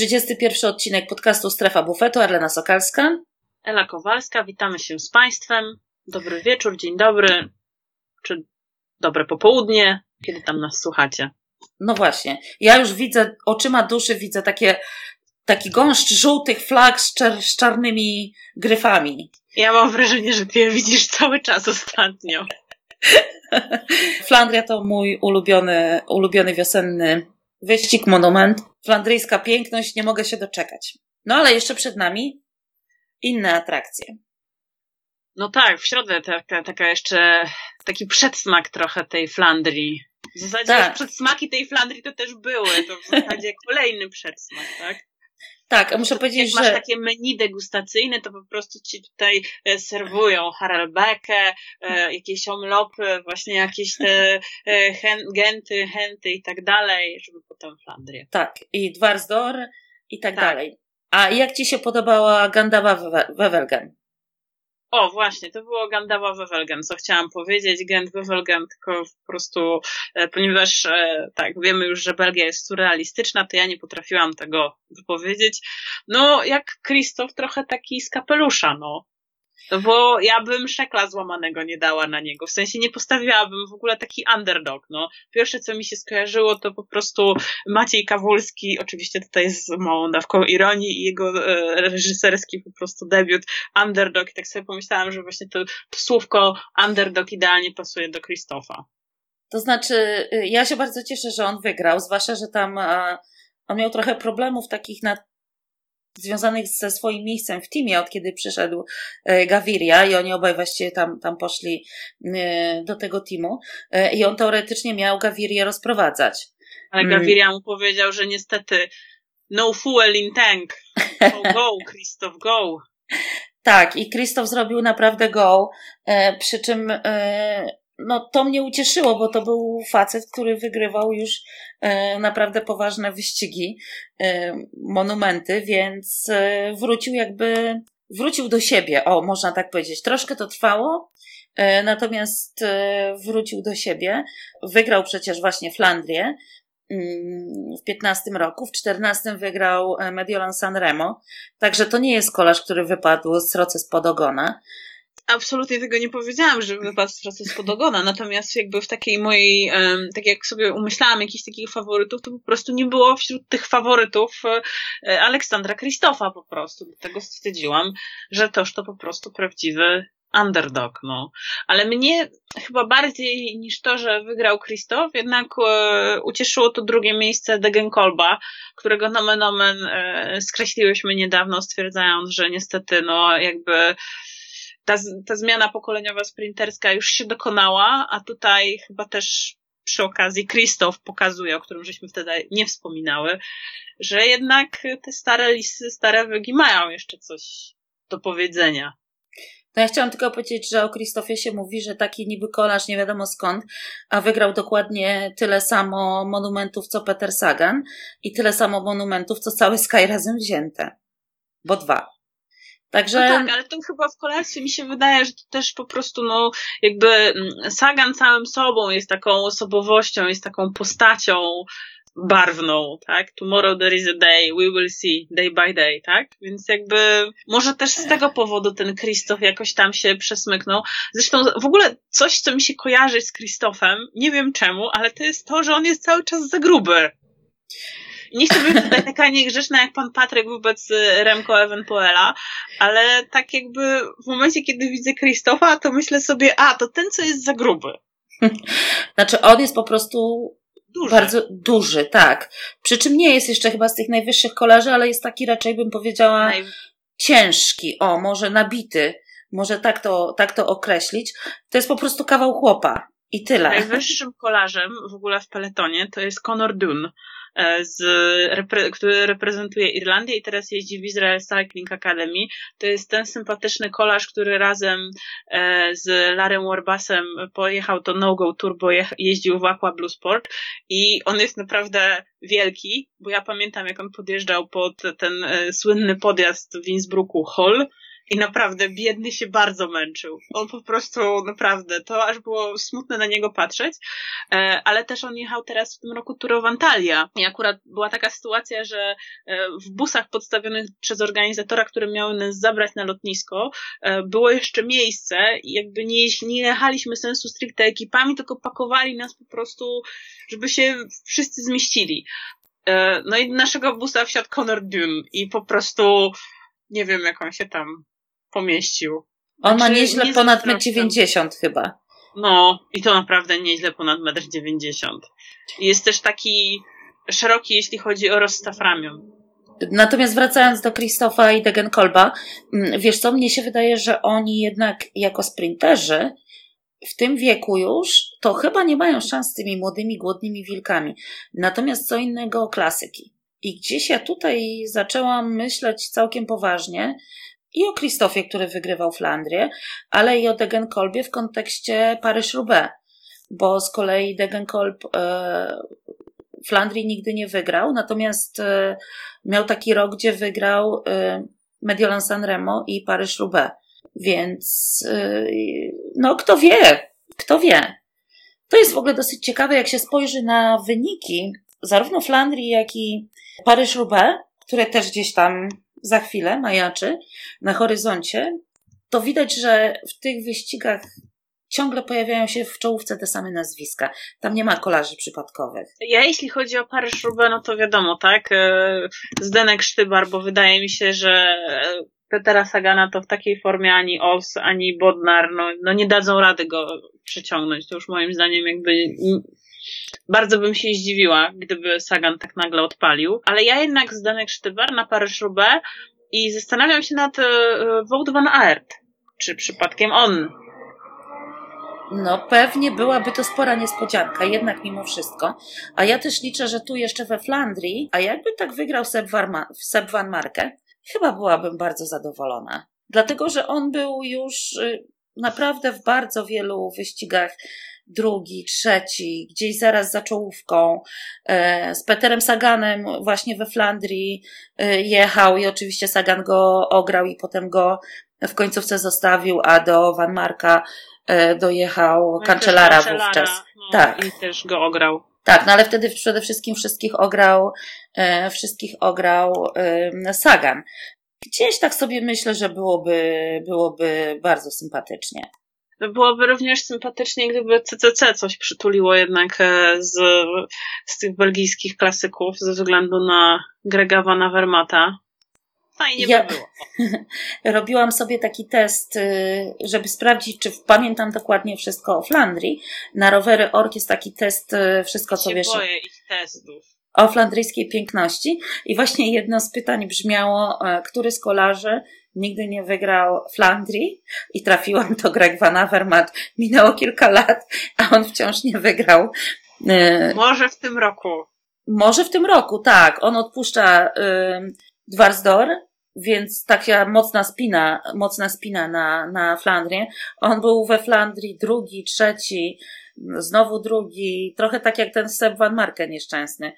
31 odcinek podcastu Strefa Bufetu, Arlena Sokalska. Ela Kowalska, witamy się z Państwem. Dobry wieczór, dzień dobry, czy dobre popołudnie, kiedy tam nas słuchacie. No właśnie, ja już widzę, oczyma duszy widzę takie, taki gąszcz żółtych flag z, czar, z czarnymi gryfami. Ja mam wrażenie, że ty je widzisz cały czas ostatnio. Flandria to mój ulubiony, ulubiony wiosenny wyścig, monument. Flandryjska piękność, nie mogę się doczekać. No ale jeszcze przed nami inne atrakcje. No tak, w środę taka, taka jeszcze taki przedsmak trochę tej Flandrii. W zasadzie tak. przedsmaki tej Flandrii to też były, to w zasadzie kolejny przedsmak, tak? Tak, muszę powiedzieć, Jak że... masz takie menu degustacyjne, to po prostu ci tutaj e, serwują haralbekę, e, jakieś omlopy, właśnie jakieś te e, genty, henty i tak dalej, żeby potem Flandrię. Tak, i Dwarsdor i tak, tak, dalej. A jak ci się podobała Gandawa Wevelgen? O, właśnie, to było Gandawa Wevelgen, co chciałam powiedzieć. Gent Wevelgen, tylko po prostu, e, ponieważ e, tak, wiemy już, że Belgia jest surrealistyczna, to ja nie potrafiłam tego wypowiedzieć. No, jak Krzysztof, trochę taki z kapelusza, no. Bo ja bym szekla złamanego nie dała na niego. W sensie nie postawiłabym w ogóle taki underdog. No. Pierwsze, co mi się skojarzyło, to po prostu Maciej Kawulski, oczywiście tutaj z małą dawką ironii i jego e, reżyserski po prostu debiut underdog. I tak sobie pomyślałam, że właśnie to, to słówko underdog idealnie pasuje do Krzysztofa. To znaczy, y, ja się bardzo cieszę, że on wygrał, zwłaszcza, że tam a, on miał trochę problemów takich na związanych ze swoim miejscem w teamie, od kiedy przyszedł e, Gaviria i oni obaj właściwie tam, tam poszli e, do tego teamu e, i on teoretycznie miał Gavirię rozprowadzać. Ale mm. Gaviria mu powiedział, że niestety no fuel in tank. Go, go, Krzysztof, go. Tak, i Krzysztof zrobił naprawdę go, przy czym no to mnie ucieszyło, bo to był facet, który wygrywał już e, naprawdę poważne wyścigi, e, monumenty, więc e, wrócił jakby, wrócił do siebie, o, można tak powiedzieć. Troszkę to trwało, natomiast wrócił do siebie. Wygrał przecież właśnie Flandrię mm, w 15 roku, w 14 wygrał Mediolan Sanremo, także to nie jest kolarz, który wypadł z roce spod ogona absolutnie tego nie powiedziałam, że wypadł z pracy spod ogona, natomiast jakby w takiej mojej, tak jak sobie umyślałam jakichś takich faworytów, to po prostu nie było wśród tych faworytów e, Aleksandra Krzysztofa po prostu. Dlatego stwierdziłam, że toż to po prostu prawdziwy underdog, no. Ale mnie chyba bardziej niż to, że wygrał Krzysztof, jednak e, ucieszyło to drugie miejsce Degenkolba, którego nomen omen e, skreśliłyśmy niedawno, stwierdzając, że niestety, no, jakby ta, ta zmiana pokoleniowa sprinterska już się dokonała, a tutaj chyba też przy okazji Krzysztof pokazuje, o którym żeśmy wtedy nie wspominały, że jednak te stare lisy, stare wygi mają jeszcze coś do powiedzenia. No ja chciałam tylko powiedzieć, że o Krzysztofie się mówi, że taki niby kolarz nie wiadomo skąd, a wygrał dokładnie tyle samo monumentów co Peter Sagan i tyle samo monumentów co cały Sky razem wzięte. Bo dwa. Także... No tak, ale to chyba w kolarstwie mi się wydaje, że to też po prostu, no, jakby mm, Sagan całym sobą jest taką osobowością, jest taką postacią barwną, tak? Tomorrow there is a day, we will see, day by day, tak? Więc jakby może też z tego powodu ten Krzysztof jakoś tam się przesmyknął. Zresztą w ogóle coś, co mi się kojarzy z Krzysztofem, nie wiem czemu, ale to jest to, że on jest cały czas za gruby nie chcę być tutaj taka niegrzeczna jak pan Patryk wobec y, Remco Eventuela, ale tak jakby w momencie, kiedy widzę Krzysztofa, to myślę sobie, a, to ten, co jest za gruby. Znaczy, on jest po prostu duży. bardzo duży, tak. Przy czym nie jest jeszcze chyba z tych najwyższych kolarzy, ale jest taki raczej, bym powiedziała, Naj... ciężki, o, może nabity. Może tak to, tak to określić. To jest po prostu kawał chłopa. I tyle. Najwyższym kolarzem w ogóle w peletonie to jest Conor Dunn. E, z, który reprezentuje Irlandię i teraz jeździ w Israel Cycling Academy. To jest ten sympatyczny kolarz, który razem e, z Larem Warbasem pojechał to No Go Tour, bo jeździł w Aqua Blue Sport i on jest naprawdę wielki, bo ja pamiętam jak on podjeżdżał pod ten e, słynny podjazd w Innsbrucku Hall i naprawdę biedny się bardzo męczył. On po prostu naprawdę, to aż było smutne na niego patrzeć, e, ale też on jechał teraz w tym roku Tour Antalya i akurat była taka sytuacja, że e, w busach podstawionych przez organizatora, które miały nas zabrać na lotnisko, e, było jeszcze miejsce jakby nie, nie jechaliśmy sensu stricte ekipami, tylko pakowali nas po prostu, żeby się wszyscy zmieścili. No i naszego busa wsiadł Conor Dune i po prostu nie wiem, jak on się tam pomieścił. On znaczy, ma nieźle nie ponad 1,90 m chyba. No, i to naprawdę nieźle ponad 1,90 m. Jest też taki szeroki, jeśli chodzi o rozstaw ramion. Natomiast wracając do Krzysztofa i Degenkolba, mm, wiesz co, mnie się wydaje, że oni jednak jako sprinterzy w tym wieku już, to chyba nie mają szans z tymi młodymi, głodnymi wilkami. Natomiast co innego klasyki. I gdzieś ja tutaj zaczęłam myśleć całkiem poważnie i o Krzysztofie, który wygrywał Flandrię, ale i o Degenkolbie w kontekście Paryż-Roubaix, bo z kolei Degenkolb e, Flandrii nigdy nie wygrał, natomiast e, miał taki rok, gdzie wygrał e, Mediolan Sanremo i Paryż-Roubaix. Więc e, no kto wie, kto wie. To jest w ogóle dosyć ciekawe, jak się spojrzy na wyniki zarówno Flandrii, jak i Paryż-Roubaix, które też gdzieś tam za chwilę majaczy na horyzoncie, to widać, że w tych wyścigach ciągle pojawiają się w czołówce te same nazwiska. Tam nie ma kolarzy przypadkowych. Ja jeśli chodzi o Paryż-Roubaix, no to wiadomo, tak? E, Zdenek Sztybar, bo wydaje mi się, że e, Petera Sagana to w takiej formie ani Ols, ani Bodnar, no, no nie dadzą rady go przyciągnąć. To już moim zdaniem jakby bardzo bym się zdziwiła, gdyby Sagan tak nagle odpalił. Ale ja jednak z Danek Sztybar na Paryż-Roubaix i zastanawiam się nad e, Wout van Aert. Czy przypadkiem on no, pewnie byłaby to spora niespodzianka, jednak mimo wszystko. A ja też liczę, że tu jeszcze we Flandrii, a jakby tak wygrał Seb, Seb Van Marke, chyba byłabym bardzo zadowolona. Dlatego, że on był już y, naprawdę w bardzo wielu wyścigach drugi, trzeci, gdzieś zaraz za czołówką. E, z Peterem Saganem właśnie we Flandrii e, jechał i oczywiście Sagan go ograł i potem go w końcówce zostawił, a do Van Marka e, dojechał no Cancellara wówczas. No, tak. I też go ograł. Tak, no ale wtedy przede wszystkim wszystkich ograł, wszystkich ograł Sagan. Gdzieś tak sobie myślę, że byłoby, byłoby bardzo sympatycznie. Byłoby również sympatycznie, gdyby CCC coś przytuliło jednak e, z, z tych belgijskich klasyków ze względu na Grega Van Avermata. Fajnie ja by było. robiłam sobie taki test, y, żeby sprawdzić, czy pamiętam dokładnie wszystko o Flandrii. Na rowery Ork jest taki test, y, wszystko co wiesz. boję ich testów o flandryjskiej piękności. I właśnie jedno z pytań brzmiało, e, który z kolarzy nigdy nie wygrał Flandrii i trafiłam to Greg Van Avermaet. Minęło kilka lat, a on wciąż nie wygrał. E, Może w tym roku. Może w tym roku, tak. On odpuszcza y, Dwarsdor, więc taka mocna spina, mocna spina na, na Flandrię. On był we Flandrii drugi, trzeci, znowu drugi, trochę tak jak ten Seb Van Marke nieszczęsny.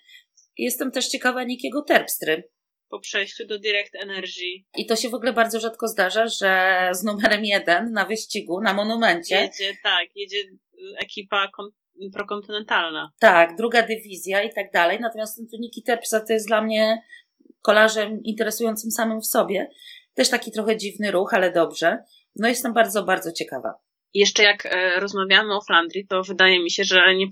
Jestem też ciekawa Nikiego Terpstry. Po przejściu do Direct Energy. I to się w ogóle bardzo rzadko zdarza, że z numerem jeden na wyścigu, na monumencie. Jedzie, tak, jedzie ekipa prokontynentalna. Tak, druga dywizja i tak dalej. Natomiast ten Niki Terpstra to jest dla mnie kolarzem interesującym samym w sobie. Też taki trochę dziwny ruch, ale dobrze. No jestem bardzo, bardzo ciekawa jeszcze jak e, rozmawiamy o Flandrii, to wydaje mi się, że nie,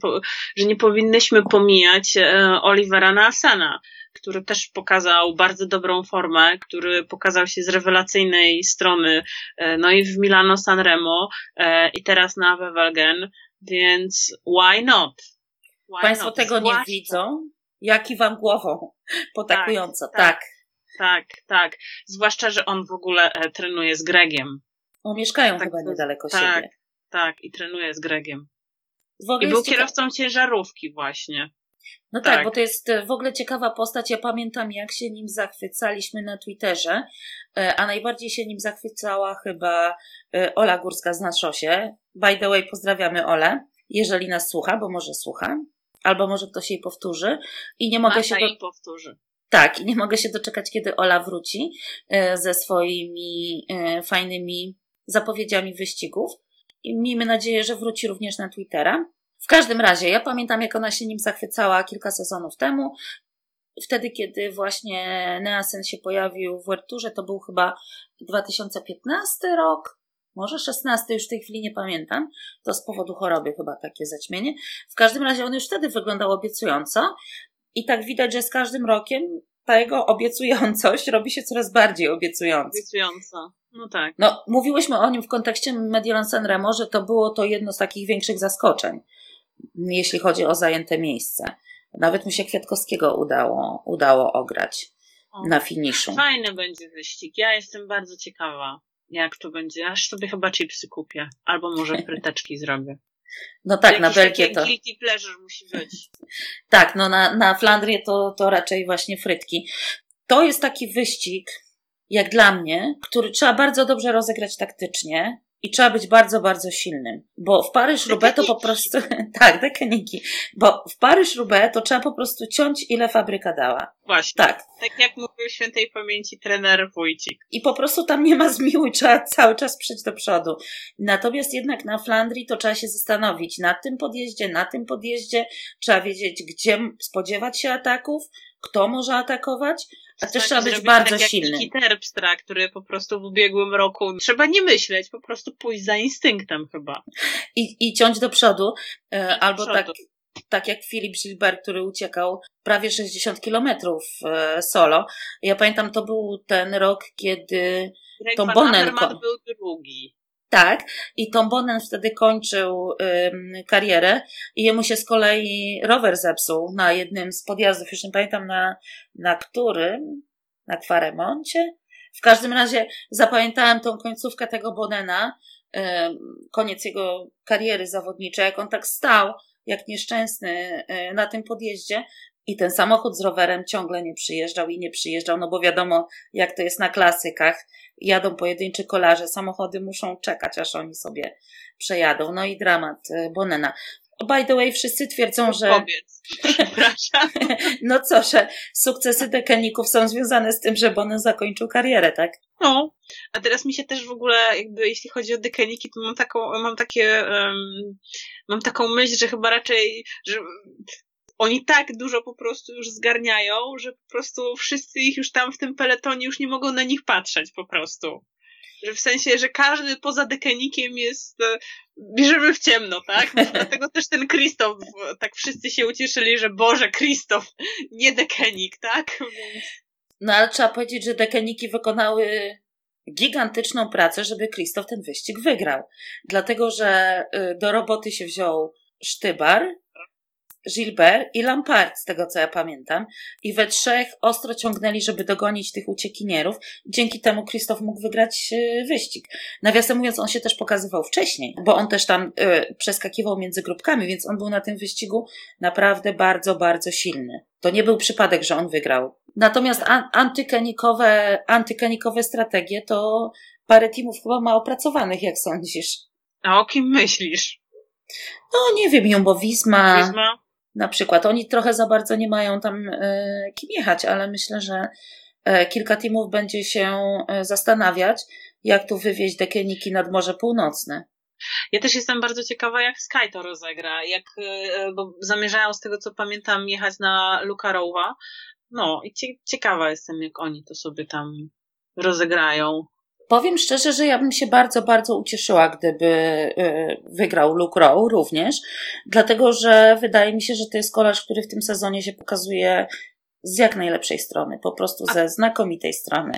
że nie powinnyśmy pomijać e, Olivera Naasana, który też pokazał bardzo dobrą formę, który pokazał się z rewelacyjnej strony, e, no i w Milano Sanremo i teraz na Wevelgen, więc why not? Why Państwo not? tego nie widzą? Jaki wam głową potakująco, tak, tak. Tak, tak, tak. Zwłaszcza, że on w ogóle trenuje z Gregiem. O, mieszkają tak, chyba niedaleko tak, siebie. Tak, i trenuje z Gregiem. I był kierowcą ciężarówki właśnie. No tak. tak. bo to jest e, w ogóle ciekawa postać. Ja pamiętam, jak się nim zachwycaliśmy na Twitterze, e, a najbardziej się nim zachwycała chyba e, Ola Górska z Naszosie. By the way, pozdrawiamy Olę, jeżeli nas słucha, bo może słucha, albo może ktoś jej powtórzy. I nie mogę się. Do... powtórzy. Tak, i nie mogę się doczekać, kiedy Ola wróci ze swoimi fajnymi zapowiedziami wyścigów. I miejmy nadzieję, że wróci również na Twittera. W każdym razie, ja pamiętam, jak ona się nim zachwycała kilka sezonów temu. Wtedy, kiedy właśnie Neasen się pojawił w Werturze, to był chyba 2015 rok, może 16, już w tej chwili nie pamiętam. To z powodu choroby chyba takie zaćmienie. W każdym razie on już wtedy wyglądał obiecująco. I tak widać, że z każdym rokiem ta jego obiecującość robi się coraz bardziej obiecująca. Obiecująca. No tak. No, mówiłyśmy o nim w kontekście Mediolan Sanremo, że to było to jedno z takich większych zaskoczeń, jeśli chodzi o zajęte miejsce. Nawet mu się Kwiatkowskiego udało, udało ograć o, na finiszu. Fajny będzie wyścig. Ja jestem bardzo ciekawa, jak to będzie. Aż sobie chyba chipsy kupię. Albo może fryteczki zrobię. No tak, na Belgię to. Guilty pleasure musi być. tak, no na, na Flandrię to, to raczej właśnie frytki. To jest taki wyścig, jak dla mnie, który trzeba bardzo dobrze rozegrać taktycznie i trzeba być bardzo, bardzo silnym. Bo w Paryż-Roubaix to po prostu, tak, dekeniki, bo w Paryż-Roubaix to trzeba po prostu ciąć ile fabryka dała. Właśnie. Tak. Tak jak mówił świętej pamięci trener Wójcik. I po prostu tam nie ma zmiłuj, trzeba cały czas przejść do przodu. Natomiast jednak na Flandrii to trzeba się zastanowić na tym podjeździe, na tym podjeździe, trzeba wiedzieć, gdzie spodziewać się ataków, kto może atakować, a też trzeba być bardzo tak silny. Jak Terpstra, który po prostu w ubiegłym roku trzeba nie myśleć, po prostu pójść za instynktem chyba. I, i ciąć do przodu, e, albo tak tak jak Filip Gilbert, który uciekał prawie 60 kilometrów e, solo. Ja pamiętam, to był ten rok, kiedy Greg Tom Bonen był drugi. Tak, i Tom Bonen wtedy kończył ym, karierę i jemu się z kolei rower zepsuł na jednym z podjazdów, już nie pamiętam na, na którym, na Kwaremoncie. W każdym razie zapamiętałem tą końcówkę tego Bonena, ym, koniec jego kariery zawodniczej, jak on tak stał, jak nieszczęsny y, na tym podjeździe i ten samochód z rowerem ciągle nie przyjeżdżał i nie przyjeżdżał, no bo wiadomo, jak to jest na klasykach. Jadą pojedynczy kolarze, samochody muszą czekać, aż oni sobie przejadą. No i dramat e, Bonena. By the way, wszyscy twierdzą, że. Powiedz. Przepraszam. no co, że sukcesy dekeników są związane z tym, że Bonen zakończył karierę, tak? No. A teraz mi się też w ogóle, jakby jeśli chodzi o dekeniki, to mam taką, mam takie, um, mam taką myśl, że chyba raczej, że oni tak dużo po prostu już zgarniają, że po prostu wszyscy ich już tam w tym peletonie już nie mogą na nich patrzeć po prostu. Że w sensie, że każdy poza dekenikiem jest, e, bierzemy w ciemno, tak? Dlatego też ten Krzysztof, tak wszyscy się ucieszyli, że Boże, Krzysztof, nie dekenik, tak? No ale trzeba powiedzieć, że dekeniki wykonały gigantyczną pracę, żeby Krzysztof ten wyścig wygrał. Dlatego, że y, do roboty się wziął Sztybar, Gilbert i Lampard, z tego co ja pamiętam. I we trzech ostro ciągnęli, żeby dogonić tych uciekinierów. Dzięki temu Krzysztof mógł wygrać e, wyścig. Nawiasem mówiąc, on się też pokazywał wcześniej, bo on też tam y, przeskakiwał między grupkami, więc on był na tym wyścigu naprawdę bardzo, bardzo silny. To nie był przypadek, że on wygrał. Natomiast an antykenikowe, antykenikowe strategie to parę teamów chyba ma opracowanych, jak sądzisz. A o kim myślisz? No nie wiem, Jumbo Visma. Visma? Na przykład. Oni trochę za bardzo nie mają tam e, kim jechać, ale myślę, że e, kilka teamów będzie się e, zastanawiać, jak tu wywieźć dekieniki nad Morze Północne. Ja też jestem bardzo ciekawa, jak Sky to rozegra. Jak, bo zamierzają, z tego co pamiętam, jechać na Lukarowa. No i ciekawa jestem, jak oni to sobie tam rozegrają. Powiem szczerze, że ja bym się bardzo, bardzo ucieszyła, gdyby y, wygrał Luke Rowe również, dlatego że wydaje mi się, że to jest kolarz, który w tym sezonie się pokazuje z jak najlepszej strony, po prostu ze znakomitej strony.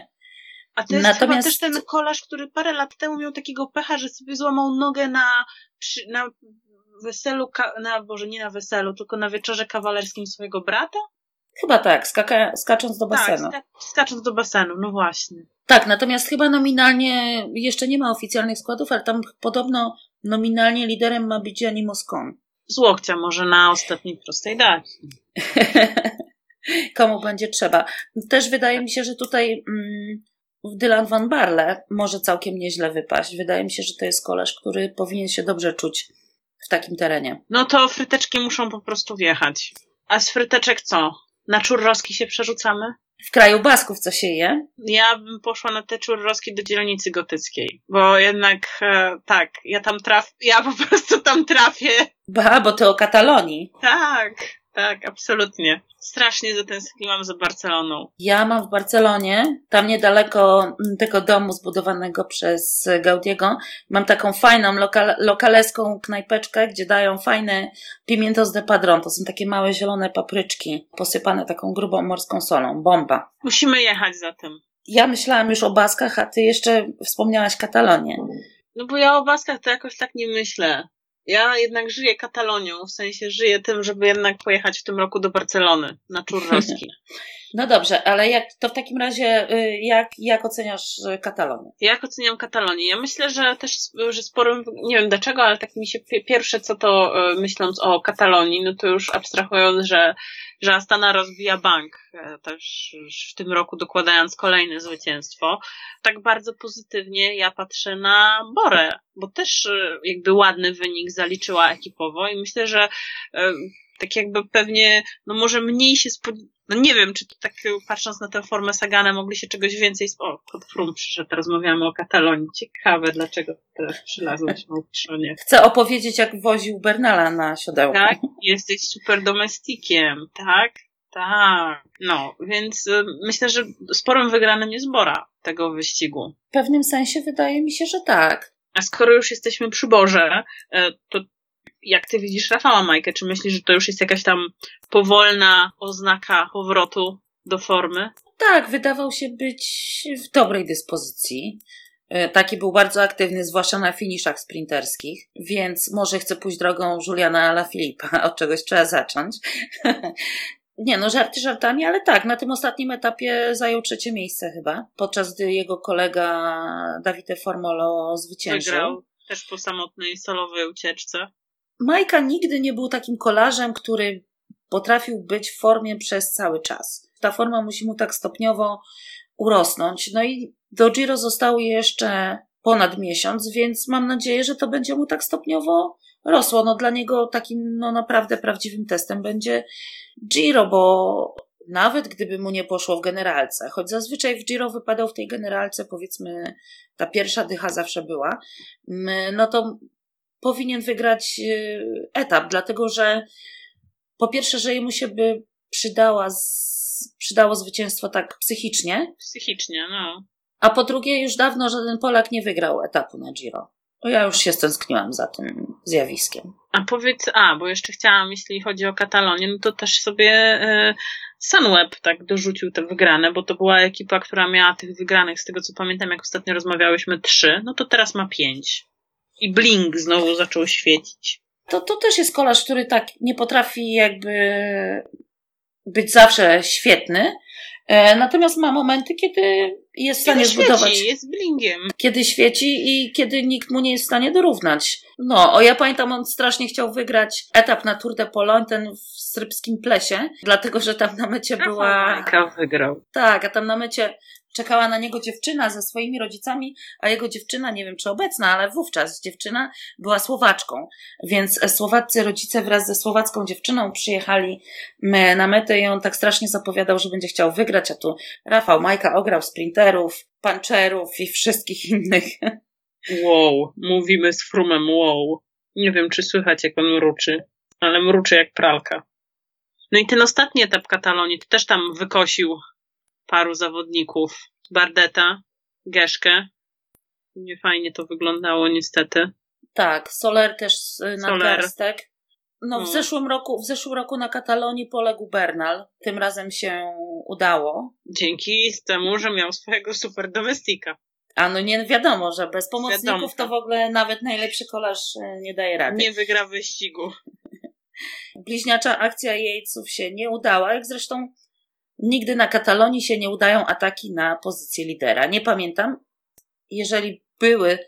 A to jest Natomiast... też ten kolarz, który parę lat temu miał takiego pecha, że sobie złamał nogę na, na weselu, na, Boże, nie na weselu, tylko na wieczorze kawalerskim swojego brata? Chyba tak, skaka, skacząc do basenu. Tak, skacząc do basenu, no właśnie. Tak, natomiast chyba nominalnie jeszcze nie ma oficjalnych składów, ale tam podobno nominalnie liderem ma być Gianni Moscon. Z łokcia może na ostatniej prostej dać. Komu będzie trzeba. Też wydaje mi się, że tutaj mm, Dylan Van Barle może całkiem nieźle wypaść. Wydaje mi się, że to jest koleż, który powinien się dobrze czuć w takim terenie. No to fryteczki muszą po prostu wjechać. A z fryteczek co? Na czurroski się przerzucamy? W kraju Basków co się je? Ja bym poszła na te czurroski do dzielnicy gotyckiej, bo jednak e, tak, ja tam trafię, ja po prostu tam trafię. Ba, bo ty o Katalonii. Tak, tak, absolutnie. Strasznie zatęskniłam za Barceloną. Ja mam w Barcelonie, tam niedaleko mm, tego domu zbudowanego przez Gaudiego, mam taką fajną lokal, lokaleską knajpeczkę, gdzie dają fajne pimientos de padron. To są takie małe zielone papryczki, posypane taką grubą morską solą. Bomba. Musimy jechać za tym. Ja myślałam już o Baskach, a ty jeszcze wspomniałaś Katalonię. No bo ja o Baskach to jakoś tak nie myślę. Ja jednak żyję Katalonią, w sensie żyję tym, żeby jednak pojechać w tym roku do Barcelony na czurroski. No dobrze, ale jak to w takim razie, y, jak, jak oceniasz y, Katalonię? Jak oceniam Katalonię? Ja myślę, że też, że sporym, nie wiem dlaczego, ale tak mi się pierwsze co to y, myśląc o Katalonii, no to już abstrahując, że, że Astana rozbija bank, e, też w tym roku dokładając kolejne zwycięstwo, tak bardzo pozytywnie ja patrzę na Borę, bo też jakby ładny wynik zaliczyła ekipowo i myślę, że tak jakby pewnie, no może mniej się spodziewać, no nie wiem, czy tak patrząc na tę formę Sagana mogli się czegoś więcej, o, Kod Frum przyszedł, rozmawiamy o Katalonii, ciekawe, dlaczego teraz przylazłeś w Piszonie. Chcę opowiedzieć, jak woził Bernala na siodełku. Tak, jesteś super domestikiem, tak? Tak, no, więc y, myślę, że sporym wygranym jest Bora tego wyścigu. W pewnym sensie wydaje mi się, że tak. A skoro już jesteśmy przy Borze, y, to jak ty widzisz Rafała Majkę? Czy myślisz, że to już jest jakaś tam powolna oznaka powrotu do formy? Tak, wydawał się być w dobrej dyspozycji. E, taki był bardzo aktywny, zwłaszcza na finiszach sprinterskich, więc może chce pójść drogą Juliana Alaphilippa. Od czegoś trzeba zacząć. Nie, no żarty żartami, ale tak, na tym ostatnim etapie zajął trzecie miejsce chyba, podczas gdy jego kolega Davide Formolo zwyciężył. Wygrał też po samotnej solowej ucieczce. Majka nigdy nie był takim kolarzem, który potrafił być w formie przez cały czas. Ta forma musi mu tak stopniowo urosnąć. No i do Giro został jeszcze ponad miesiąc, więc mam nadzieję, że to będzie mu tak stopniowo rosło. No dla niego takim no naprawdę prawdziwym testem będzie Giro, bo nawet gdyby mu nie poszło w generalce, choć zazwyczaj w Giro wypadał w tej generalce, powiedzmy, ta pierwsza dycha zawsze była, no to powinien wygrać y, etap, dlatego że po pierwsze, że jemu się by przydała przydało zwycięstwo tak psychicznie. Psychicznie, no. A po drugie, już dawno żaden Polak nie wygrał etapu na Giro. Bo ja już się stęskniłam za tym zjawiskiem. A powiedz, a, bo jeszcze chciałam, jeśli chodzi o Katalonię, no to też sobie y, Sunweb tak dorzucił te wygrane, bo to była ekipa, która miała tych wygranych, z tego co pamiętam, jak ostatnio rozmawiałyśmy, trzy, no to teraz ma pięć i bling znowu zaczął świecić. To, to też jest kolarz, który tak nie potrafi jakby być zawsze świetny, e, natomiast ma momenty, kiedy jest w stanie kiedy zbudować. Świeci, jest blingiem. Kiedy świeci i kiedy nikt mu nie jest w stanie dorównać. No, o ja pamiętam, on strasznie chciał wygrać etap na Tour de Pologne, ten w Srybskim Plesie, dlatego, że tam na mecie była... Majka wygrał. Tak, a tam na mecie czekała na niego dziewczyna ze swoimi rodzicami, a jego dziewczyna, nie wiem czy obecna, ale wówczas dziewczyna była Słowaczką. Więc słowaccy rodzice wraz ze słowacką dziewczyną przyjechali na metę i on tak strasznie zapowiadał, że będzie chciał wygrać, a tu Rafał Majka ograł sprinterów, panczerów i wszystkich innych. Wow, mówimy z Frumem wow. Nie wiem, czy słychać, jak on mruczy, ale mruczy jak pralka. No i ten ostatni etap Katalonii to też tam wykosił paru zawodników. Bardeta, Geszkę. Nie fajnie to wyglądało niestety. Tak, Soler też na Soler. No, w, no. zeszłym roku, w zeszłym roku na Katalonii poległ Bernal. Tym razem się udało. Dzięki temu, że miał swojego super domestika. A no nie wiadomo, że bez pomocników wiadomo. to w ogóle nawet najlepszy kolarz e, nie daje rady. Nie wygra wyścigu. Bliźniacza akcja Jejców się nie udała, jak zresztą Nigdy na Katalonii się nie udają ataki na pozycję lidera. Nie pamiętam. Jeżeli były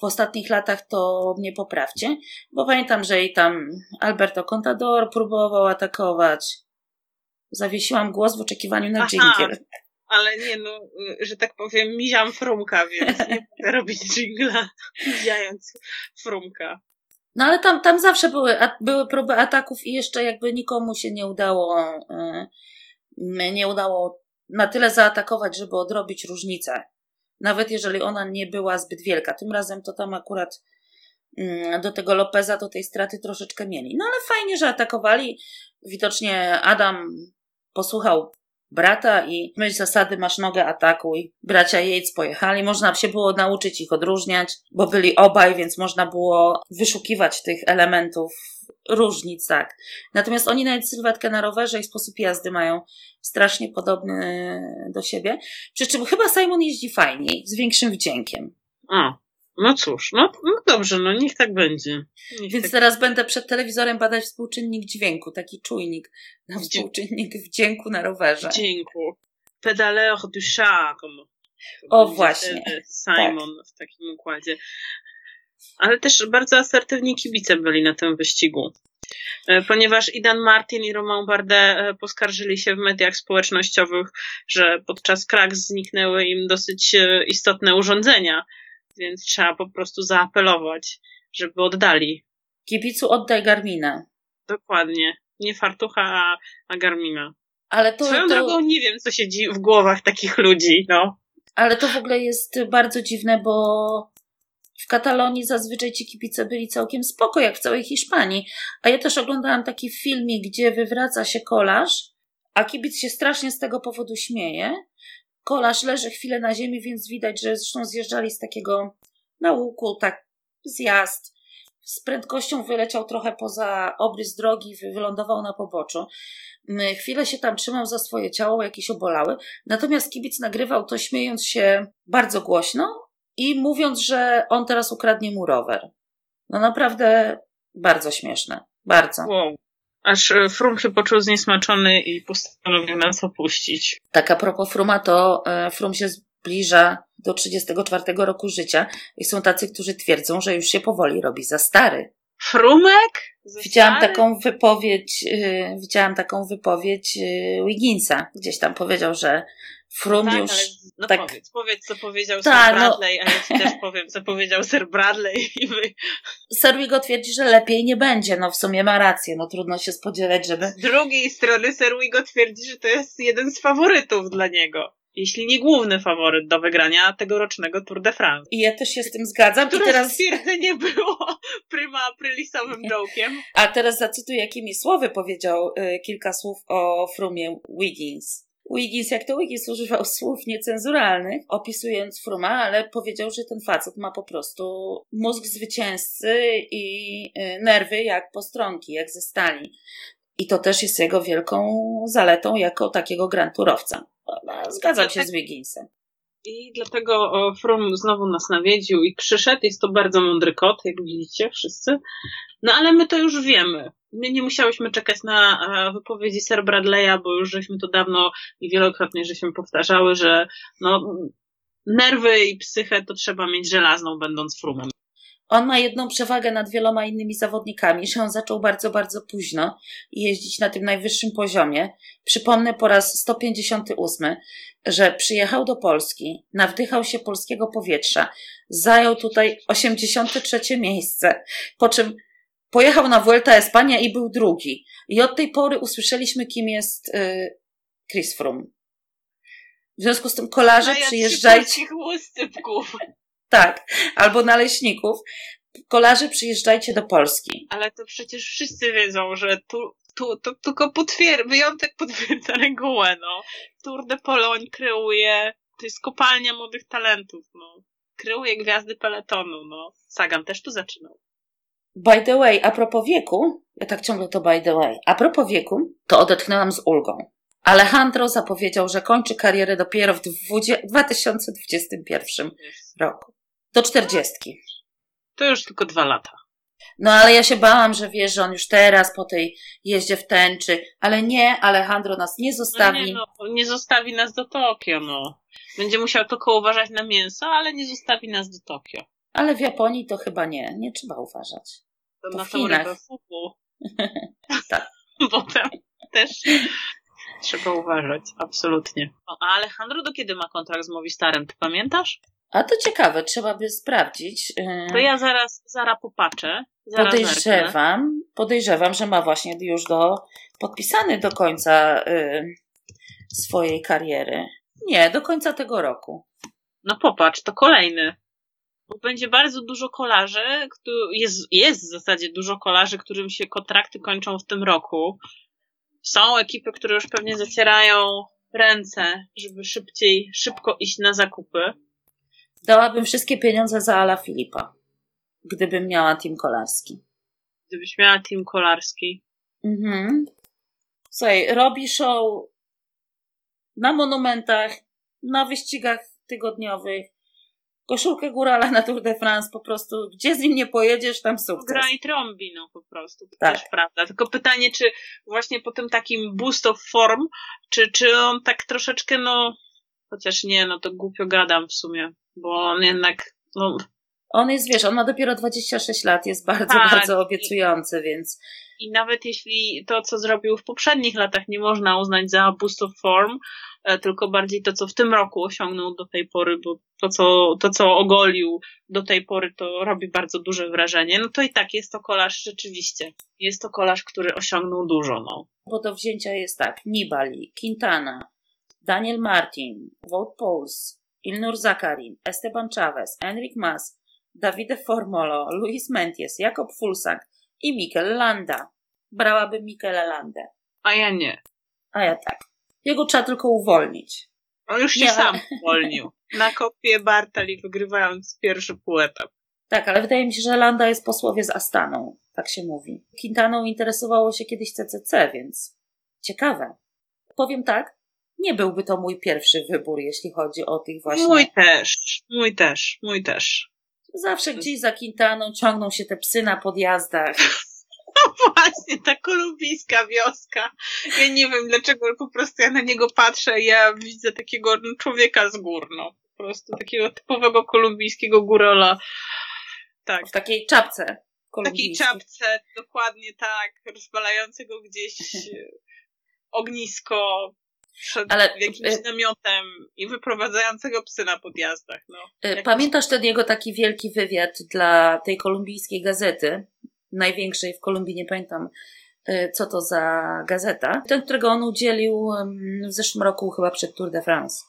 w ostatnich latach, to mnie poprawcie, bo pamiętam, że i tam Alberto Contador próbował atakować. Zawiesiłam głos w oczekiwaniu na dżingiel. Ale nie no, że tak powiem, miziam frumka, więc nie będę robić dżingla miziając frumka. No ale tam, tam zawsze były, były próby ataków i jeszcze jakby nikomu się nie udało y, nie udało na tyle zaatakować, żeby odrobić różnicę. Nawet jeżeli ona nie była zbyt wielka. Tym razem to tam akurat mm, do tego Lopeza to tej straty troszeczkę mieli. No ale fajnie, że atakowali. Widocznie Adam posłuchał brata i myśl zasady masz nogę atakuj. Bracia Yates pojechali, można się było nauczyć ich odróżniać, bo byli obaj, więc można było wyszukiwać tych elementów różnic, tak. Natomiast oni nawet sylwetkę na rowerze i sposób jazdy mają strasznie podobny do siebie. Przy czym chyba Simon jeździ fajniej, z większym wdziękiem. A, no cóż, no, no dobrze, no niech tak będzie. Niech Więc tak... teraz będę przed telewizorem badać współczynnik dźwięku, taki czujnik na współczynnik wdzięku na rowerze. Wdzięku. Pedaleur du chat, O, właśnie. Simon tak. w takim układzie. Ale też bardzo asertywni kibice byli na tym wyścigu. E, ponieważ Idan Martin i Romain Bardet e, poskarżyli się w mediach społecznościowych, że podczas krak zniknęły im dosyć e, istotne urządzenia, więc trzeba po prostu zaapelować, żeby oddali. Kibicu oddaj Garmina. Dokładnie. Nie fartucha, a, a Garmina. Ale to, Swoją to... drogą nie wiem, co się dzieje w głowach takich ludzi, no. Ale to w ogóle jest bardzo dziwne, bo w Katalonii zazwyczaj ci kibice byli całkiem spoko, jak w całej Hiszpanii. A ja też oglądałam taki filmik, gdzie wywraca się kolarz, a kibic się strasznie z tego powodu śmieje. Kolarz leży chwilę na ziemi, więc widać, że zresztą zjeżdżali z takiego na łuku, tak zjazd. Z prędkością wyleciał trochę poza obrys drogi, wylądował na poboczu. Mm, chwilę się tam trzymał za swoje ciało, jakieś obolały. Natomiast kibic nagrywał to śmiejąc się bardzo głośno i mówiąc, że on teraz ukradnie mu rower. No naprawdę bardzo śmieszne. Bardzo. Wow. Aż e, Frum się poczuł zniesmaczony i postanowił nas opuścić. Tak a propos Fruma, to e, Frum się zbliża do 34 roku życia i są tacy, którzy twierdzą, że już się powoli robi za stary. Frumek? Widziałam taką wypowiedź, yy, widziałam taką wypowiedź yy, Wigginsa. Gdzieś tam powiedział, że Frum tak, już. Ale, no tak... powiedz, powiedz, co powiedział tak, Sir no- Bradley, no... a ja ci też powiem, co powiedział Sir Bradley i wy. Sir Wigo twierdzi, że lepiej nie będzie. No w sumie ma rację, no trudno się spodziewać, żeby. Z drugiej strony Sir Wigo twierdzi, że to jest jeden z faworytów dla niego jeśli nie główny faworyt do wygrania tegorocznego Tour de France. I ja też się z tym zgadzam. Które I teraz stwierdzenie było prima aprilisowym joke'iem. A teraz zacytuję, jakimi słowy powiedział y, kilka słów o Frumie Wiggins. Wiggins, jak to Wiggins używał słów niecenzuralnych, opisując Fruma, ale powiedział, że ten facet ma po prostu mózg zwycięzcy i y, nerwy jak postronki, jak ze stali. I to też jest jego wielką zaletą jako takiego granturowca. Zgadzam się z Wigginsem. I dlatego From znowu nas nawiedził i przyszedł. Jest to bardzo mądry kot, jak widzicie wszyscy. No ale my to już wiemy. My nie musiałyśmy czekać na wypowiedzi Sir Bradley'a, bo już żeśmy to dawno i wielokrotnie żeśmy powtarzały, że no, nerwy i psychę to trzeba mieć żelazną, będąc frumem. On ma jedną przewagę nad wieloma innymi zawodnikami, że on zaczął bardzo, bardzo późno jeździć na tym najwyższym poziomie. Przypomnę po raz 158, że przyjechał do Polski, nawdychał się polskiego powietrza, zajął tutaj 83 miejsce, po czym pojechał na Vuelta Espania i był drugi. I od tej pory usłyszeliśmy, kim jest yy, Chris Froome. W związku z tym kolarze przyjeżdżajcie. Tak, albo naleśników. Kolarze, przyjeżdżajcie do Polski. Ale to przecież wszyscy wiedzą, że tu, tu to tylko potwier wyjątek potwierdza regułę, no. Tour de Pologne kreuje, to jest kopalnia młodych talentów, no. Kreuje gwiazdy peletonu, no. Sagan też tu zaczynał. By the way, a propos wieku, ja tak ciągle to by the way, a propos wieku, to odetchnęłam z ulgą. Alejandro zapowiedział, że kończy karierę dopiero w 2021 roku. Do czterdziestki. To już tylko dwa lata. No ale ja się bałam, że wiesz, że on już teraz po tej jeździe w tęczy, ale nie, Alejandro nas nie zostawi. No nie, no, nie zostawi nas do Tokio, no. Będzie musiał tylko uważać na mięso, ale nie zostawi nas do Tokio. Ale w Japonii to chyba nie, nie trzeba uważać. To, to na tą rybę fugu. tak. Potem też trzeba uważać, absolutnie. A Alejandro do kiedy ma kontrakt z Movistarem, ty pamiętasz? A to ciekawe, trzeba by sprawdzić. Y, to ja zaraz, zaraz popatrzę. Zaraz podejrzewam, podejrzewam, że ma właśnie już do, podpisany do końca y, swojej kariery. Nie, do końca tego roku. No popatrz, to kolejny. Bo będzie bardzo dużo kolarzy, jest, jest w zasadzie dużo kolarzy, którym się kontrakty kończą w tym roku. Są ekipy, które już pewnie zacierają ręce, żeby szybciej, szybko iść na zakupy. Dałabym wszystkie pieniądze za Ala Filipa, gdybym miała team kolarski. Gdybyś miała team kolarski. Mhm. Słuchaj, robi show na monumentach, na wyścigach tygodniowych, koszulkę górala na Tour de France, po prostu gdzie z nim nie pojedziesz, tam sukces. Gra i trąbi, no po prostu, to tak. też prawda. Tylko pytanie, czy właśnie po tym takim boost of form, czy, czy on tak troszeczkę, no, chociaż nie, no to głupio gadam w sumie, bo on jednak, no... On jest, wiesz, on ma dopiero 26 lat, jest bardzo, tak, bardzo obiecujący, i, więc... I nawet jeśli to, co zrobił w poprzednich latach nie można uznać za boost of form, E, tylko bardziej to, co w tym roku osiągnął do tej pory, bo to, co, to, co ogolił do tej pory, to robi bardzo duże wrażenie. No to i tak jest to kolarz rzeczywiście. Jest to kolarz, który osiągnął dużo, no. Bo do wzięcia jest tak, Nibali, Quintana, Daniel Martin, Wout Pouls, Ilnur Zakarin, Esteban Chavez, Enric Mas, Davide Formolo, Luis Menties, Jakob Fulsang i Mikel Landa. Brałabym Mikela Landę. A ja nie. A ja tak. Jego trzeba tylko uwolnić. On już się Nie, sam uwolnił. Na kopię Bartali wygrywając pierwszy półetap. Tak, ale wydaje mi się, że Landa jest posłowie z Astaną. Tak się mówi. Quintaną interesowało się kiedyś CCC, więc ciekawe. Powiem tak, nie byłby to mój pierwszy wybór, jeśli chodzi o tych właśnie. Mój też, mój też, mój też. Zawsze gdzieś za Quintaną ciągną się te psy na podjazdach. No właśnie, ta kolumbijska wioska. Ja nie wiem dlaczego, ale po prostu ja na niego patrzę i ja widzę takiego człowieka z gór, no. Po prostu takiego typowego kolumbijskiego górola. Tak. W takiej czapce. W takiej czapce, dokładnie tak, rozbalającego gdzieś ognisko przed Ale, jakimś y namiotem i wyprowadzającego psy na podjazdach. No. Y, pamiętasz ten jego taki wielki wywiad dla tej kolumbijskiej gazety? największej w Kolumbii, nie pamiętam e, co to za gazeta. Ten, którego on udzielił w zeszłym roku chyba przed Tour de France.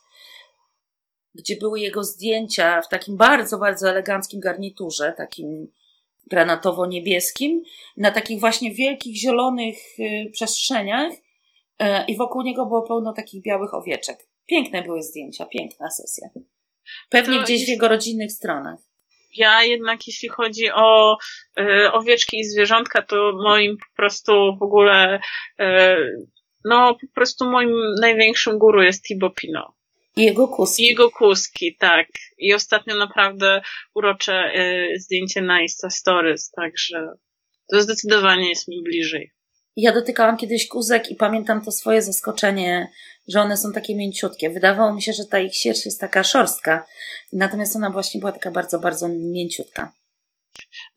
Gdzie były jego zdjęcia w takim bardzo, bardzo eleganckim garniturze, takim granatowo-niebieskim, na takich właśnie wielkich, zielonych przestrzeniach i wokół niego było pełno takich białych owieczek. Piękne były zdjęcia, piękna sesja. Pewnie to gdzieś w jego rodzinnych stronach. Ja jednak, jeśli chodzi o y, owieczki i zwierzątka, to moim po prostu w ogóle, y, no po prostu moim największym guru jest Tibo Pino. I jego kuski. I jego kuski, tak. I ostatnio naprawdę urocze y, zdjęcie na Insta Stories, także to zdecydowanie jest mi bliżej. Ja dotykałam kiedyś kuzek i pamiętam to swoje zaskoczenie, że one są takie mięciutkie. Wydawało mi się, że ta ich sierść jest taka szorstka, natomiast ona właśnie była taka bardzo, bardzo mięciutka.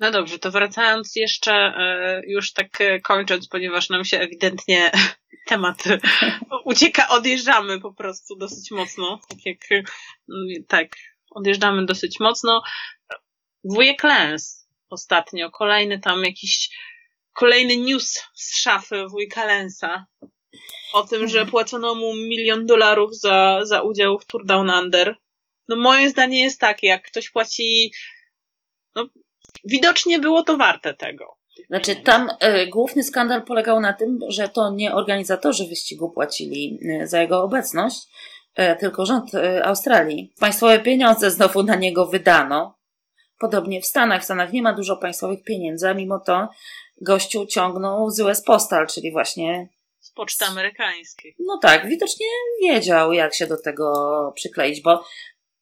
No dobrze, to wracając jeszcze, e, już tak e, kończąc, ponieważ nam się ewidentnie temat ucieka, odjeżdżamy po prostu dosyć mocno, tak jak, mm, tak, odjeżdżamy dosyć mocno. Wujek Lens ostatnio, kolejny tam jakiś kolejny news z szafy wujka Lensa o tym, że mhm. płacono mu milion dolarów za, za udział w Tour Down Under. No moje zdanie jest takie, jak ktoś płaci, no widocznie było to warte tego. Znaczy tam y, główny skandal polegał na tym, że to nie organizatorzy wyścigu płacili y, za jego obecność, y, tylko rząd Australii. Państwowe pieniądze znowu na niego wydano. Podobnie w Stanach. W Stanach nie ma dużo państwowych pieniędzy, a mimo to gościu ciągnął z US Postal, czyli właśnie z poczty amerykańskiej. No tak, widocznie wiedział, jak się do tego przykleić, bo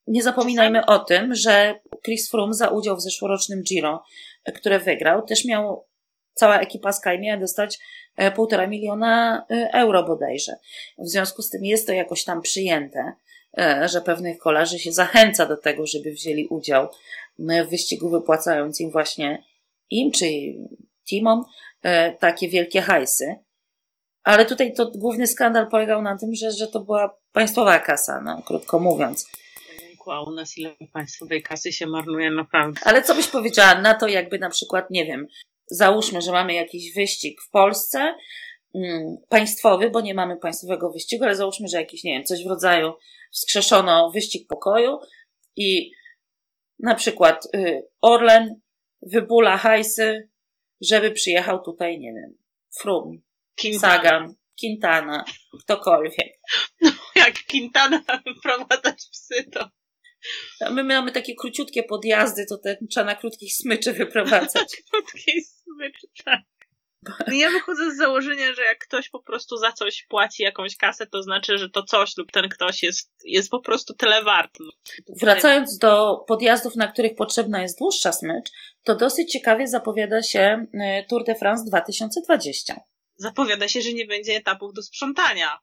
nie zapominajmy o tym, że Chris Froome za udział w zeszłorocznym Giro, które wygrał, też miał cała ekipa Sky miała dostać e, półtora miliona e, euro bodajże. W związku z tym jest to jakoś tam przyjęte, e, że pewnych kolarzy się zachęca do tego, żeby wzięli udział w wyścigu, wypłacając im właśnie im czy teamom takie wielkie hajsy. Ale tutaj to główny skandal polegał na tym, że, że to była państwowa kasa, no, krótko mówiąc. A u nas ile państwowej kasy się marnuje naprawdę. Ale co byś powiedziała na to, jakby na przykład, nie wiem, załóżmy, że mamy jakiś wyścig w Polsce, mm, państwowy, bo nie mamy państwowego wyścigu, ale załóżmy, że jakiś, nie wiem, coś w rodzaju wskrzeszono wyścig pokoju i na przykład y, Orlen wybula hajsy, żeby przyjechał tutaj, nie wiem, Frum, Quintana. Sagan, Quintana, ktokolwiek. No, jak Quintana wyprowadzać psy, to... My mamy takie króciutkie podjazdy, to trzeba na krótkich smyczy wyprowadzać. krótkich smyczy, tak. Ja wychodzę z założenia, że jak ktoś po prostu za coś płaci jakąś kasę, to znaczy, że to coś lub ten ktoś jest, jest po prostu tyle wart. No. Wracając do podjazdów, na których potrzebna jest dłuższa smycz, to dosyć ciekawie zapowiada się y, Tour de France 2020. Zapowiada się, że nie będzie etapów do sprzątania.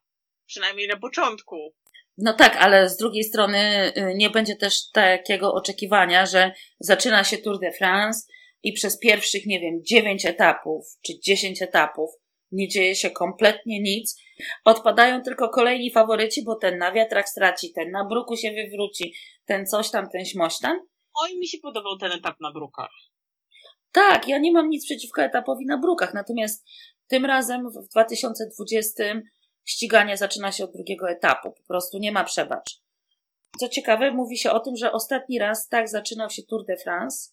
Przynajmniej na początku. No tak, ale z drugiej strony y, nie będzie też takiego oczekiwania, że zaczyna się Tour de France, i przez pierwszych, nie wiem, dziewięć etapów czy dziesięć etapów nie dzieje się kompletnie nic. Odpadają tylko kolejni faworyci, bo ten na wiatrach straci, ten na bruku się wywróci, ten coś tam, ten śmoś tam. Oj, mi się podobał ten etap na brukach. Tak, ja nie mam nic przeciwko etapowi na brukach, natomiast tym razem w 2020 ściganie zaczyna się od drugiego etapu. Po prostu nie ma przebacz. Co ciekawe, mówi się o tym, że ostatni raz tak zaczynał się Tour de France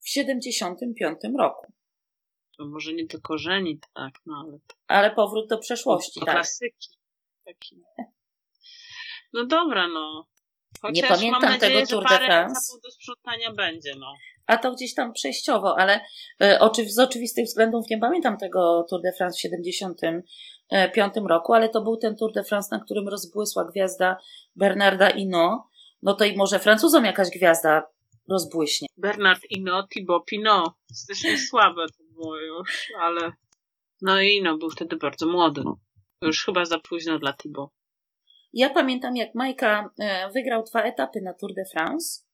w 75 roku. To może nie tylko żenić, tak, no ale... Ale powrót do przeszłości, do tak. klasyki. Taki. No dobra, no. Chociaż nie pamiętam mam nadzieję, tego Tour de France. do sprzątania będzie, no. A to gdzieś tam przejściowo, ale oczy, z oczywistych względów nie pamiętam tego Tour de France w 75 roku, ale to był ten Tour de France, na którym rozbłysła gwiazda Bernarda Hinault. No to i może Francuzom jakaś gwiazda rozbłyśnie. Bernard Ino, Thibaut Pinot. Strasznie słabe to było już, ale no i Ino był wtedy bardzo młody. Już chyba za późno dla Thibaut. Ja pamiętam, jak Majka e, wygrał dwa etapy na Tour de France,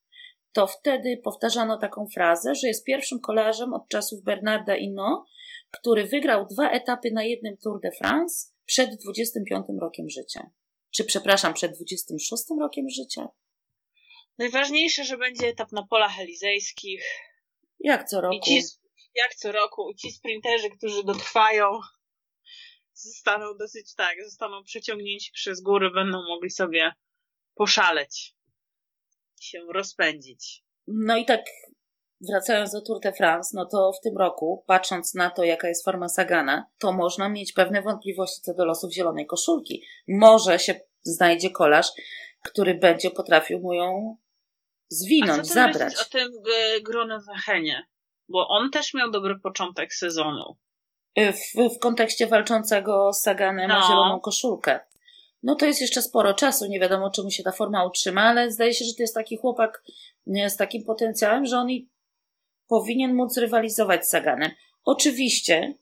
to wtedy powtarzano taką frazę, że jest pierwszym kolarzem od czasów Bernarda Ino, który wygrał dwa etapy na jednym Tour de France przed 25 rokiem życia. Czy przepraszam, przed 26 rokiem życia? Najważniejsze, że będzie etap na polach elizejskich. Jak co roku. Ci, jak co roku. I ci sprinterzy, którzy dotrwają, zostaną dosyć tak, zostaną przeciągnięci przez góry, będą mogli sobie poszaleć, się rozpędzić. No i tak wracając do Tour de France, no to w tym roku, patrząc na to, jaka jest forma Sagana, to można mieć pewne wątpliwości co do losów zielonej koszulki. Może się znajdzie kolarz, który będzie potrafił mu ją zwinąć, A co zabrać. o tym Gronewachenie? Bo on też miał dobry początek sezonu. Y, w, w kontekście walczącego z Saganem no. o zieloną koszulkę. No to jest jeszcze sporo czasu, nie wiadomo czy mu się ta forma utrzyma, ale zdaje się, że to jest taki chłopak z takim potencjałem, że on i powinien móc rywalizować z Saganem. Oczywiście,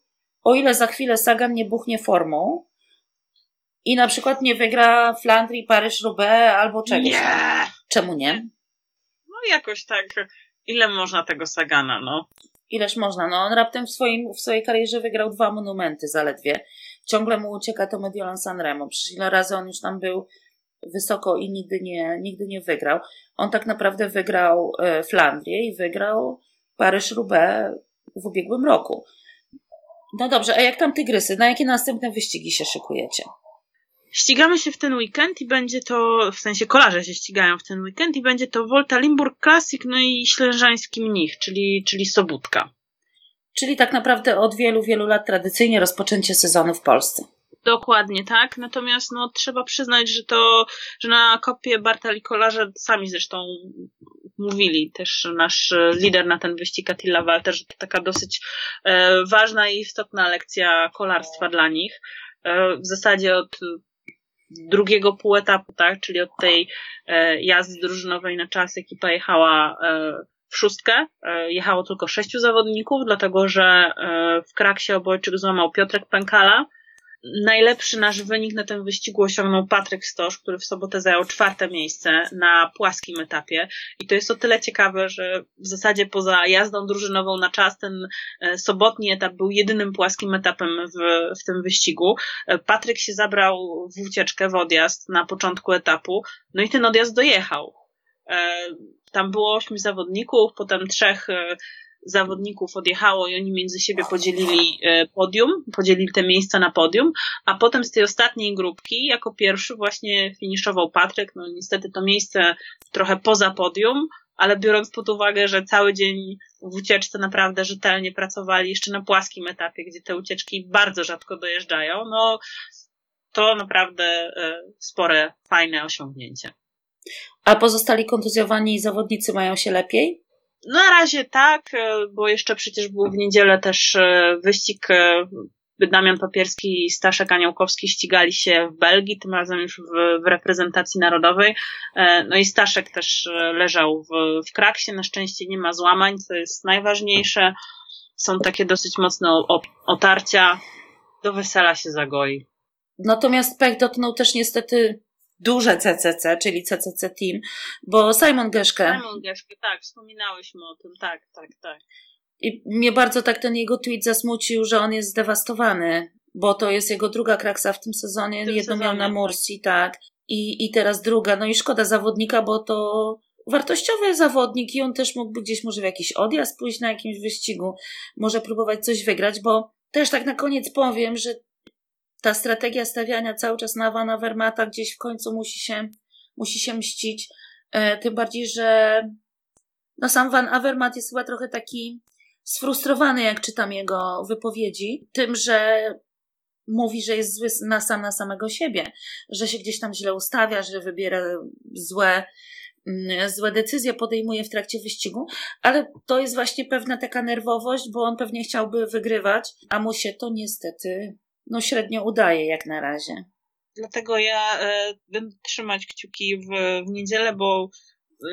o ile za chwilę Sagan nie buchnie formą i na przykład nie wygra Flandrii, Paryż-Roubaix albo czegoś. Nie. Czemu nie? jakoś tak, ile można tego Sagana, no? Ileż można, no on raptem w, swoim, w swojej karierze wygrał dwa monumenty zaledwie. Ciągle mu ucieka to Mediolan Sanremo. Przecież ile razy on już tam był wysoko i nigdy nie, nigdy nie wygrał. On tak naprawdę wygrał e, Flandrię i wygrał Paryż-Roubaix w ubiegłym roku. No dobrze, a jak tam tygrysy? Na jakie następne wyścigi się szykujecie? Ścigamy się w ten weekend i będzie to, w sensie kolarze się ścigają w ten weekend i będzie to Volta Limburg Classic, no i Ślężański Mnich, czyli, czyli Sobótka. Czyli tak naprawdę od wielu, wielu lat tradycyjnie rozpoczęcie sezonu w Polsce. Dokładnie tak, natomiast no, trzeba przyznać, że to, że na kopie Bartali kolarze sami zresztą mówili, też nasz lider na ten wyścig Attila Walter, że to taka dosyć e, ważna i istotna lekcja kolarstwa dla nich. E, w zasadzie od drugiego półetapu, tak? Czyli od tej e, jazdy drużynowej na czas ekipa jechała e, szóstkę. E, jechało tylko sześciu zawodników, dlatego że e, w Kraksie obojczyk złamał Piotrek Pękala, Najlepszy nasz wynik na tym wyścigu osiągnął Patryk Stosz, który w sobotę zajął czwarte miejsce na płaskim etapie. I to jest o tyle ciekawe, że w zasadzie poza jazdą drużynową na czas ten e, sobotni etap był jedynym płaskim etapem w, w tym wyścigu. Patryk się zabrał w ucieczkę, w odjazd na początku etapu, no i ten odjazd dojechał. E, tam było ośmiu zawodników, potem trzech zawodników odjechało i oni między siebie podzielili e, podium, podzielili te miejsca na podium, a potem z tej ostatniej grupki jako pierwszy właśnie finiszował Patryk. No niestety to miejsce trochę poza podium, ale biorąc pod uwagę, że cały dzień w ucieczce naprawdę rzetelnie pracowali jeszcze na płaskim etapie, gdzie te ucieczki bardzo rzadko dojeżdżają, no to naprawdę e, spore, fajne osiągnięcie. A pozostali kontuzjowani zawodnicy mają się lepiej? Na razie tak, e, bo jeszcze przecież był w niedzielę też e, wyścig Damian Papierski i Staszek Aniołkowski ścigali się w Belgii, tym razem już w, w reprezentacji narodowej. No i Staszek też leżał w, w kraksie, na szczęście nie ma złamań, co jest najważniejsze. Są takie dosyć mocne otarcia, do wesela się zagoi. Natomiast pech dotknął też niestety duże CCC, czyli CCC Team, bo Simon Geszke. Simon Geszke, tak, wspominałyśmy o tym, tak, tak, tak. I mnie bardzo tak ten jego tweet zasmucił, że on jest zdewastowany, bo to jest jego druga kraksa w tym sezonie. W tym Jedną miał na. Mursi, tak. I, I teraz druga. No i szkoda zawodnika, bo to wartościowy zawodnik i on też mógłby gdzieś może w jakiś odjazd pójść na jakimś wyścigu, może próbować coś wygrać, bo też tak na koniec powiem, że ta strategia stawiania cały czas na Vana Vermata gdzieś w końcu musi się, musi się mścić. E, tym bardziej, że no sam Van Avermaet jest chyba trochę taki sfrustrowany, jak czytam jego wypowiedzi, tym, że mówi, że jest zły na sam na samego siebie, że się gdzieś tam źle ustawia, że wybiera złe, mm, złe decyzje podejmuje w trakcie wyścigu, ale to jest właśnie pewna taka nerwowość, bo on pewnie chciałby wygrywać, a mu się to niestety no średnio udaje jak na razie. Dlatego ja e, będę trzymać kciuki w, w niedzielę, bo e,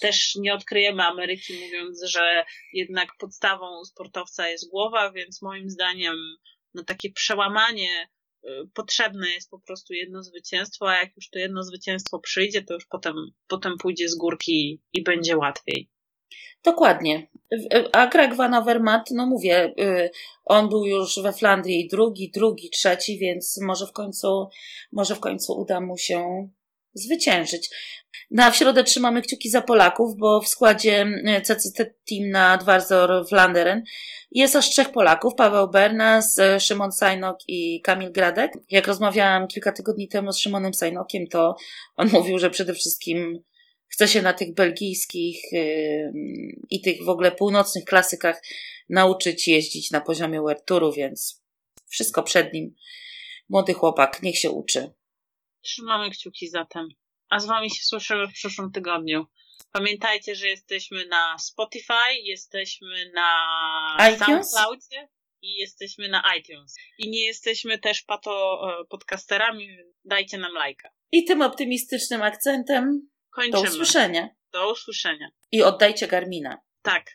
też nie odkryjemy Ameryki, mówiąc, że jednak podstawą sportowca jest głowa, więc moim zdaniem no takie przełamanie e, potrzebne jest po prostu jedno zwycięstwo, a jak już to jedno zwycięstwo przyjdzie, to już potem, potem pójdzie z górki i będzie łatwiej. Dokładnie. A Greg Van Avermaet, no mówię, y, on był już we Flandrii drugi, drugi, trzeci, więc może w końcu, może w końcu uda mu się zwyciężyć. Na w środę trzymamy kciuki za Polaków, bo w składzie y, CCT Team na Dwarzor Flanderen jest aż trzech Polaków, Paweł Bernas, y, Szymon Sajnok i Kamil Gradek. Jak rozmawiałam kilka tygodni temu z Szymonem Sajnokiem, to on mówił, że przede wszystkim chce się na tych belgijskich i tych w ogóle północnych klasykach nauczyć jeździć na poziomie World Touru, więc wszystko przed nim. Młody chłopak, niech się uczy. Trzymamy kciuki zatem. A z wami się słyszymy w przyszłym tygodniu. Pamiętajcie, że jesteśmy na Spotify, jesteśmy na iTunes? SoundCloudzie i jesteśmy na iTunes. I nie jesteśmy też pato e, podcasterami, dajcie nam lajka. I tym optymistycznym akcentem Kończymy. Do usłyszenia. Do usłyszenia. I oddajcie Garmina. Tak.